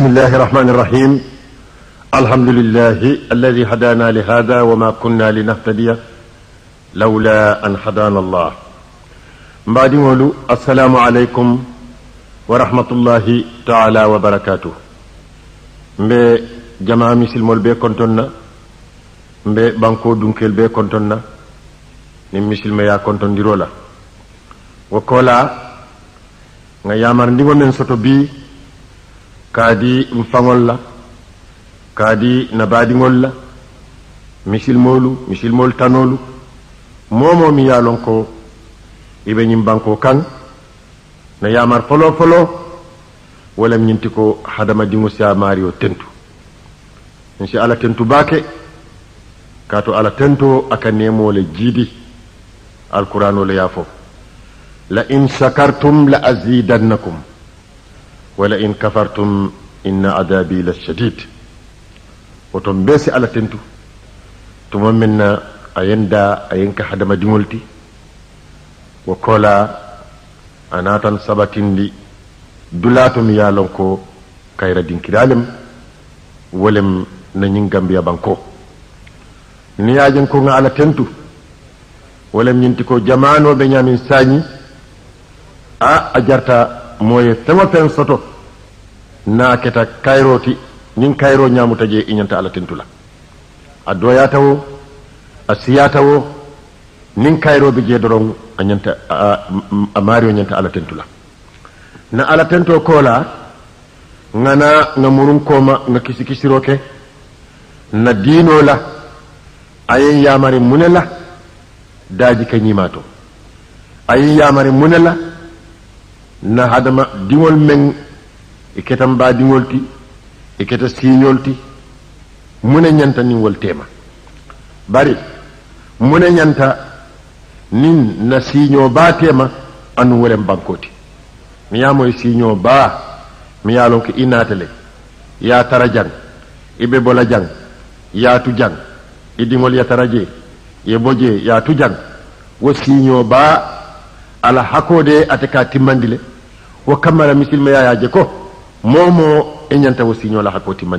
بسم الله الرحمن الرحيم. الحمد لله الذي هدانا لهذا وما كنا لنهتدي لولا أن هدانا الله. بعد مولو السلام عليكم ورحمة الله تعالى وبركاته. ب جماعة مسلم البي كنتنا ب بانكو دونكيل بي كنتنا ني مسلم يا كنتن ديرولا وكولا nga yamar ndigo nen soto bi kaadi nfaŋol la kaadi nabadiŋol la misilmolu misilmolu tanolu momo mi ye lon ko i be ñiŋ banko kaŋ na yamar folo folo wolem ñinti ko hadamadiŋo si a tentu nsi ala tentu baake kaatu ala tento aka nemo le jiidi alqur'ano le yaafo la in shakartum la azidannakum a yenda a yenka hadamadiŋol ti wo kola a naatan sabatindi dulaato mi ye lon ko kayra dinkiralem wolem na ñiŋ gambiya banko ni ye jen ko ŋa ala tentu wolem ñinti ko jamano be ñamin sañi a a jarta moye soto naketa kayroti ñin kayro ñamuta je iñanta ala tentula. A doyata wo a siyata wo nin kayroɓe je doron a ñanta a mario ñanta ala tentula. Na ala tento koola ngana ŋa murun kooma ŋa kisi kisiro ke na diino la ayen yamari mune la daaji ka ñima to ayen yamari mune la na hadama diŋol meŋ i keta mbaa diŋol ti keta siiñol ti mune ñanta niŋ wol tema bari mune ñanta niŋ na siiñoo baa tema anu wolem banko ti mi ye moyi siiñoo baa mi ye lon ko i naata le ye a tara jaŋ i be bo la jaŋ ye a tu jaŋ i diŋol ye tara je ye bo je ye a tu jaŋ wo siiñoo baa ala hakkoo de ate ka timmandi le wo kamma la misilima ye je ko moo moo e ñanta wasiñola hakkoti mandi.